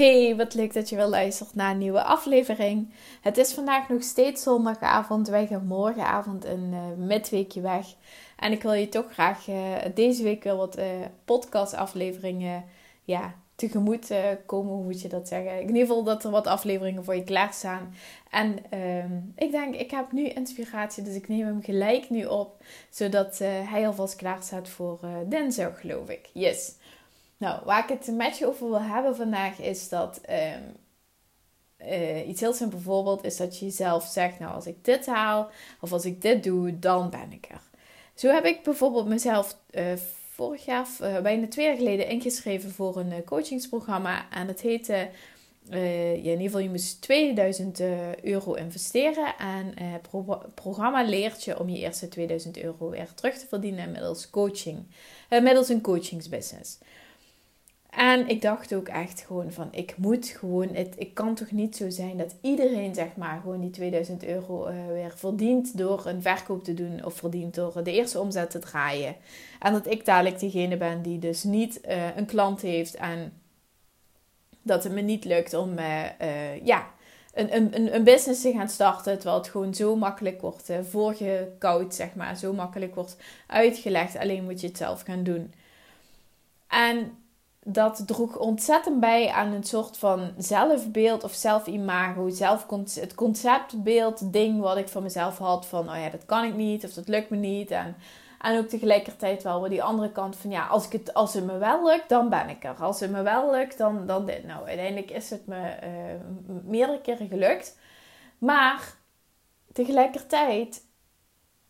Hey, wat leuk dat je weer luistert naar een nieuwe aflevering. Het is vandaag nog steeds zondagavond. Wij gaan morgenavond een uh, midweekje weg. En ik wil je toch graag uh, deze week wel wat uh, podcastafleveringen ja, tegemoet komen. Hoe moet je dat zeggen? In ieder geval dat er wat afleveringen voor je klaarstaan. En ehm, ik denk, ik heb nu inspiratie, dus ik neem hem gelijk nu op. Zodat hij alvast klaar staat voor dinsdag, geloof ik. Yes. Nou, waar ik het met je over wil hebben vandaag is dat um, uh, iets heel simpel voorbeeld is dat je jezelf zegt, nou als ik dit haal of als ik dit doe, dan ben ik er. Zo heb ik bijvoorbeeld mezelf uh, vorig jaar, uh, bijna twee jaar geleden, ingeschreven voor een coachingsprogramma en het heette in ieder geval, je moest 2000 euro investeren. En het pro programma leert je om je eerste 2000 euro weer terug te verdienen middels coaching. middels een coachingsbusiness. En ik dacht ook echt gewoon van, ik moet gewoon, het, ik kan toch niet zo zijn dat iedereen zeg maar gewoon die 2000 euro uh, weer verdient door een verkoop te doen of verdient door de eerste omzet te draaien. En dat ik dadelijk degene ben die dus niet uh, een klant heeft en dat het me niet lukt om uh, ja, een, een, een business te gaan starten. Terwijl het gewoon zo makkelijk wordt voorgekoud, zeg maar. Zo makkelijk wordt uitgelegd. Alleen moet je het zelf gaan doen. En dat droeg ontzettend bij aan een soort van zelfbeeld of zelfimago. Zelf, het conceptbeeld ding wat ik van mezelf had. Van, oh ja, dat kan ik niet of dat lukt me niet. En, en ook tegelijkertijd wel weer die andere kant van, ja, als, ik het, als het me wel lukt, dan ben ik er. Als het me wel lukt, dan, dan dit. Nou, uiteindelijk is het me uh, meerdere keren gelukt. Maar tegelijkertijd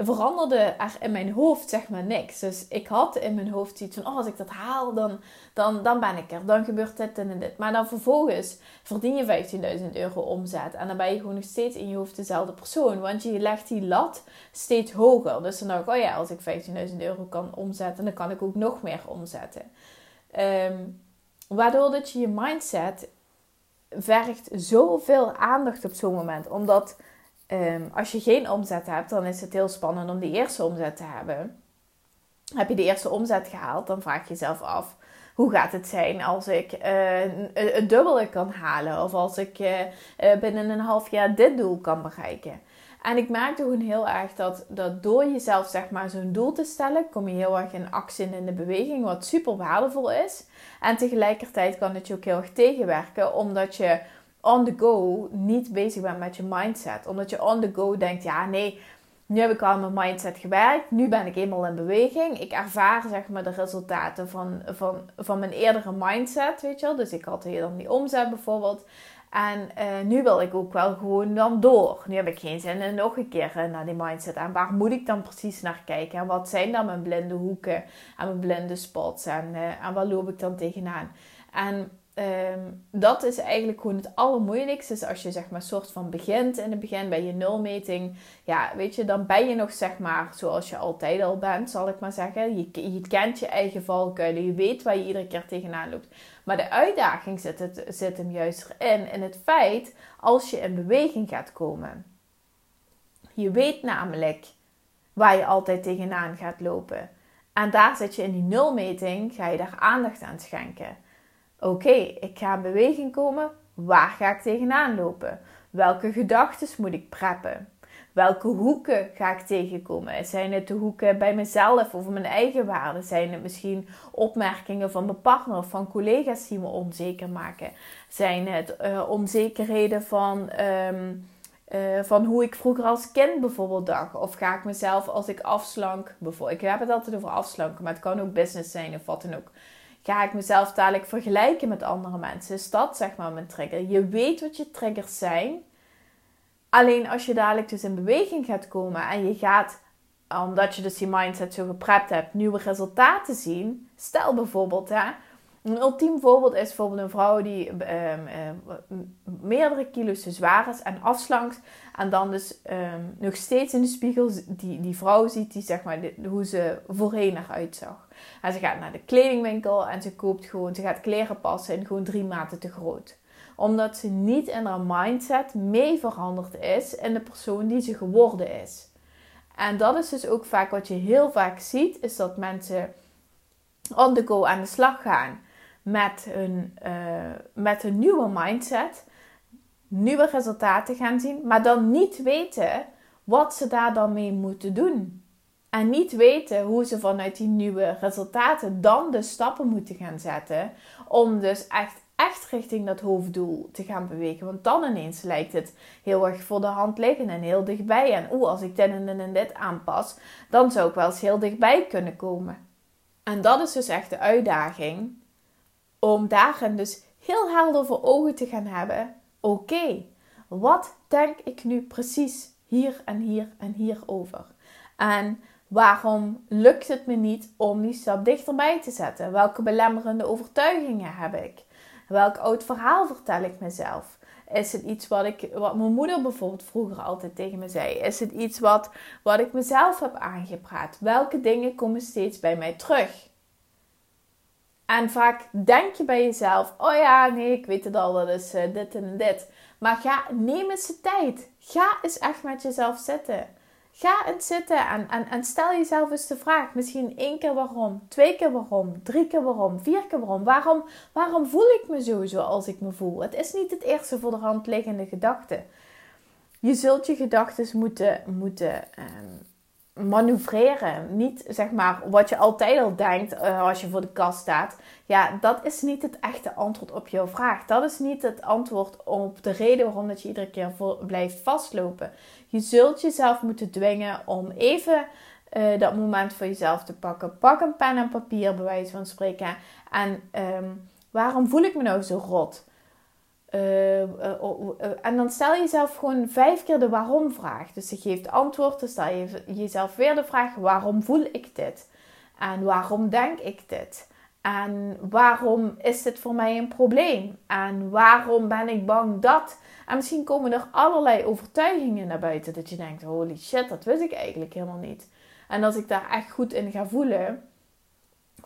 veranderde er in mijn hoofd zeg maar niks. Dus ik had in mijn hoofd iets van, oh, als ik dat haal, dan, dan, dan ben ik er. Dan gebeurt dit en dit. Maar dan vervolgens verdien je 15.000 euro omzet. En dan ben je gewoon nog steeds in je hoofd dezelfde persoon. Want je legt die lat steeds hoger. Dus dan dacht ik, oh ja, als ik 15.000 euro kan omzetten, dan kan ik ook nog meer omzetten. Um, waardoor dat je je mindset vergt zoveel aandacht op zo'n moment. Omdat Ehm, als je geen omzet hebt, dan is het heel spannend om die eerste omzet te hebben. Heb je de eerste omzet gehaald, dan vraag je jezelf af: hoe gaat het zijn als ik uh, een, dubbele kan halen? Of als ik uh, binnen een half jaar dit doel kan bereiken? En ik merkte gewoon heel erg dat, dat door jezelf zeg maar zo'n doel te stellen, kom je heel erg in actie en in de beweging, wat super waardevol is. En tegelijkertijd kan het je ook heel erg tegenwerken, omdat je on the go niet bezig bent met je mindset. Omdat je on the go denkt, ja nee, nu heb ik al mijn mindset gewerkt. Nu ben ik eenmaal in beweging. Ik ervaar zeg maar de resultaten van, van, van mijn eerdere mindset, weet je wel. Dus ik had hier dan die omzet bijvoorbeeld. En uh, nu wil ik ook wel gewoon dan door. Nu heb ik geen zin in nog een keer uh, naar die mindset. En waar moet ik dan precies naar kijken? En wat zijn dan mijn blinde hoeken en mijn blinde spots? En, uh, en waar loop ik dan tegenaan? En Um, dat is eigenlijk gewoon het allermoeilijkste. Dus als je zeg maar soort van begint in het begin bij je nulmeting. Ja, weet je, dan ben je nog zeg maar zoals je altijd al bent, zal ik maar zeggen. Je, kent je eigen valkuilen. Je weet waar je iedere keer tegenaan loopt. Maar de uitdaging zit, het, zit hem juist erin. In het feit als je in beweging gaat komen. Je weet namelijk waar je altijd tegenaan gaat lopen. En daar zit je in die nulmeting, ga je daar aandacht aan schenken. Oké, ik ga in beweging komen. Waar ga ik tegenaan lopen? Welke gedachten moet ik preppen? Welke hoeken ga ik tegenkomen? Zijn het de hoeken bij mezelf over mijn eigen waarde? Zijn het misschien opmerkingen van mijn partner of van collega's die me onzeker maken? Zijn het uh, onzekerheden van, um, uh, van hoe ik vroeger als kind bijvoorbeeld dacht? Of ga ik mezelf als ik afslank, ik heb het altijd over afslanken, maar het kan ook business zijn of wat dan ook Ga ik mezelf dadelijk vergelijken met andere mensen? Is dat zeg maar mijn trigger? Je weet wat je triggers zijn. Alleen als je dadelijk dus in beweging gaat komen en je gaat, omdat je dus die mindset zo geprept hebt, nieuwe resultaten zien. Stel bijvoorbeeld, hè, Een ultiem voorbeeld is bijvoorbeeld een vrouw die um, uh, meerdere kilo's te zwaar is en afslankt. En dan dus um, nog steeds in de spiegel die, die vrouw ziet die, zeg maar, hoe ze voorheen eruit zag. En ze gaat naar de kledingwinkel en ze koopt gewoon, ze gaat kleren passen en gewoon drie maten te groot. Omdat ze niet in haar mindset mee veranderd is in de persoon die ze geworden is. En dat is dus ook vaak wat je heel vaak ziet, is dat mensen on the go aan de slag gaan met uh, met een nieuwe mindset, nieuwe resultaten gaan zien, maar dan niet weten wat ze daar dan mee moeten doen. En niet weten hoe ze vanuit die nieuwe resultaten dan de stappen moeten gaan zetten. Om dus echt, echt richting dat hoofddoel te gaan bewegen. Want dan ineens lijkt het heel erg voor de hand liggen en heel dichtbij. En oeh, als ik dit en, en dit aanpas, dan zou ik wel eens heel dichtbij kunnen komen. En dat is dus echt de uitdaging om daarin dus heel helder voor ogen te gaan hebben: oké, wat denk ik nu precies hier en hier en hier over? En waarom lukt het me niet om die stap dichterbij te zetten? Welke belemmerende overtuigingen heb ik? Welk oud verhaal vertel ik mezelf? Is het iets wat, ik, wat mijn moeder bijvoorbeeld vroeger altijd tegen me zei? Is het iets wat, wat ik mezelf heb aangepraat? Welke dingen komen steeds bij mij terug? En vaak denk je bij jezelf: oh ja, nee, ik weet het al, dat is uh, dit en dit. Maar ga, neem eens de tijd. Ga eens echt met jezelf zitten. Ga eens zitten en, en, en stel jezelf eens de vraag: misschien één keer waarom, twee keer waarom, drie keer waarom, vier keer waarom. Waarom, waarom voel ik me zo zoals ik me voel? Het is niet het eerste voor de hand liggende gedachte. Je zult je gedachten moeten, moeten um, manoeuvreren. Niet zeg maar wat je altijd al denkt uh, als je voor de kast staat. Ja, dat is niet het echte antwoord op jouw vraag. Dat is niet het antwoord op de reden waarom dat je iedere keer voor, blijft vastlopen. Je zult jezelf moeten dwingen om even uh, dat moment voor jezelf te pakken. Pak een pen en papier, bij wijze van spreken. En um, waarom voel ik me nou zo rot? Uh, en dan stel je jezelf gewoon vijf keer de waarom-vraag. Dus je geeft antwoord, dan stel je jezelf weer de vraag: waarom voel ik dit? En waarom denk ik dit? En waarom is dit voor mij een probleem? En waarom ben ik bang dat? En misschien komen er allerlei overtuigingen naar buiten dat je denkt: holy shit, dat wist ik eigenlijk helemaal niet. En als ik daar echt goed in ga voelen,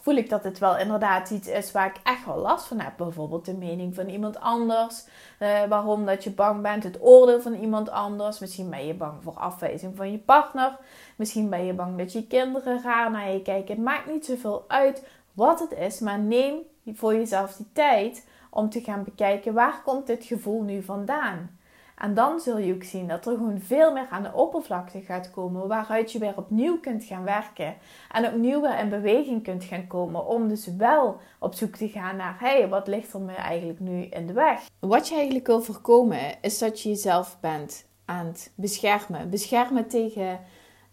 voel ik dat het wel inderdaad iets is waar ik echt wel last van heb. Bijvoorbeeld de mening van iemand anders. Uh, waarom dat je bang bent, het oordeel van iemand anders. Misschien ben je bang voor afwijzing van je partner. Misschien ben je bang dat je kinderen raar naar je kijken. Het maakt niet zoveel uit wat het is, maar neem voor jezelf die tijd om te gaan bekijken waar komt dit gevoel nu vandaan. En dan zul je ook zien dat er gewoon veel meer aan de oppervlakte gaat komen, waaruit je weer opnieuw kunt gaan werken en opnieuw weer in beweging kunt gaan komen om dus wel op zoek te gaan naar, hey, wat ligt er me eigenlijk nu in de weg? Wat je eigenlijk wil voorkomen is dat je jezelf bent aan het beschermen. Beschermen tegen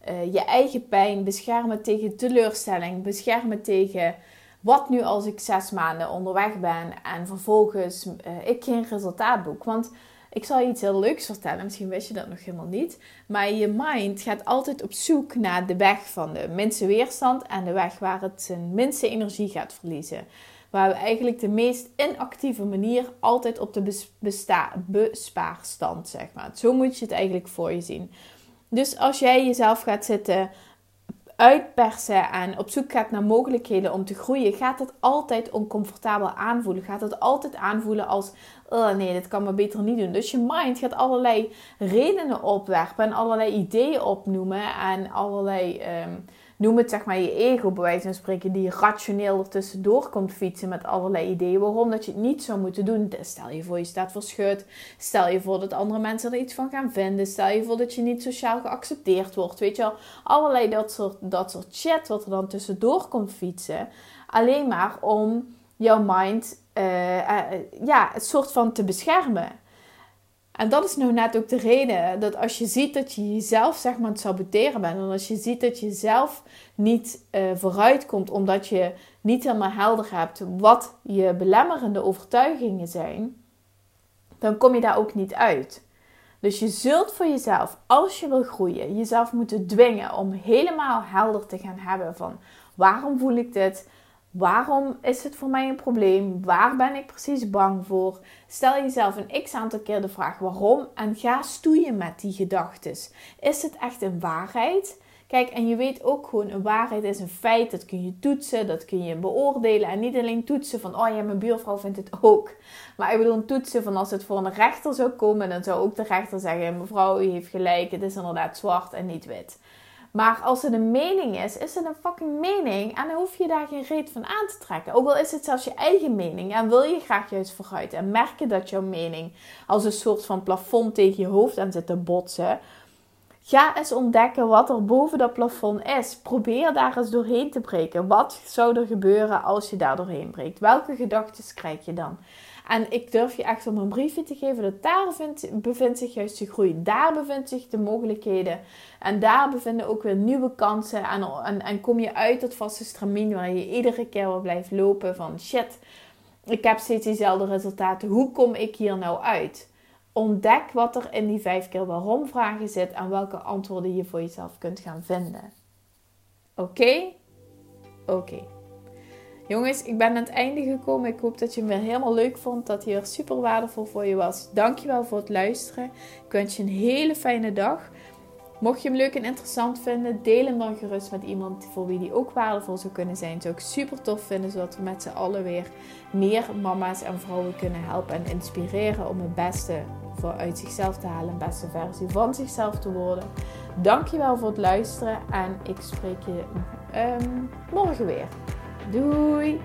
uh, je eigen pijn, beschermen tegen teleurstelling, beschermen tegen wat nu als ik zes maanden onderweg ben en vervolgens uh, ik geen resultaat boek. Want ik zal je iets heel leuks vertellen, misschien wist je dat nog helemaal niet. Maar je mind gaat altijd op zoek naar de weg van de minste weerstand en de weg waar het zijn minste energie gaat verliezen. Waar we eigenlijk de meest inactieve manier altijd op de bespaarstand, zeg maar. Zo moet je het eigenlijk voor je zien. Dus als jij jezelf gaat zitten uitpersen en op zoek gaat naar mogelijkheden om te groeien, gaat het altijd oncomfortabel aanvoelen. Gaat het altijd aanvoelen als, oh nee, dit kan me beter niet doen. Dus je mind gaat allerlei redenen opwerpen en allerlei ideeën opnoemen en allerlei um, noem het zeg maar je ego, bij wijze van spreken, die rationeel er tussendoor komt fietsen met allerlei ideeën waarom dat je het niet zou moeten doen. Stel je voor je staat verschut, stel je voor dat andere mensen er iets van gaan vinden, stel je voor dat je niet sociaal geaccepteerd wordt, weet je wel. Allerlei dat soort, dat soort shit wat er dan tussendoor komt fietsen, alleen maar om jouw mind uh, ja, het soort van te beschermen. En dat is nou net ook de reden dat als je ziet dat je jezelf zeg maar aan het saboteren bent. En als je ziet dat je zelf niet uh, vooruit komt omdat je niet helemaal helder hebt wat je belemmerende overtuigingen zijn. Dan kom je daar ook niet uit. Dus je zult voor jezelf, als je wil groeien, jezelf moeten dwingen om helemaal helder te gaan hebben van waarom voel ik dit? Waarom is het voor mij een probleem? Waar ben ik precies bang voor? Stel jezelf een x aantal keer de vraag waarom en ga stoeien met die gedachten. Is het echt een waarheid? Kijk, en je weet ook gewoon, een waarheid is een feit. Dat kun je toetsen, dat kun je beoordelen. En niet alleen toetsen van, oh ja, mijn buurvrouw vindt het ook. Maar ik bedoel toetsen van als het voor een rechter zou komen, dan zou ook de rechter zeggen, mevrouw, u heeft gelijk, het is inderdaad zwart en niet wit. Maar als het een mening is, is het een fucking mening. En dan hoef je daar geen reet van aan te trekken. Ook al is het zelfs je eigen mening. En wil je graag juist vooruit. En merk je dat jouw mening als een soort van plafond tegen je hoofd aan zit te botsen. Ga eens ontdekken wat er boven dat plafond is. Probeer daar eens doorheen te breken. Wat zou er gebeuren als je daar doorheen breekt? Welke gedachten krijg je dan? En ik durf je echt om een briefje te geven dat daar bevindt zich juist de groei. Daar bevindt zich de mogelijkheden. En daar bevinden ook weer nieuwe kansen. En, en, en kom je uit dat vaste stramien waar je iedere keer weer blijft lopen van shit. Ik heb steeds diezelfde resultaten. Hoe kom ik hier nou uit? Ontdek wat er in die vijf keer waarom vragen zit en welke antwoorden je voor jezelf kunt gaan vinden. Oké? Oké. Jongens, ik ben aan het einde gekomen. Ik hoop dat je hem weer helemaal leuk vond. Dat hij er super waardevol voor je was. Dankjewel voor het luisteren. Ik wens je een hele fijne dag. Mocht je hem leuk en interessant vinden, deel hem dan gerust met iemand voor wie die ook waardevol zou kunnen zijn. Zou ik super tof vinden, zodat we met z'n allen weer meer mama's en vrouwen kunnen helpen en inspireren om het beste voor uit zichzelf te halen, een beste versie van zichzelf te worden. Dankjewel voor het luisteren en ik spreek je um, morgen weer. Doei!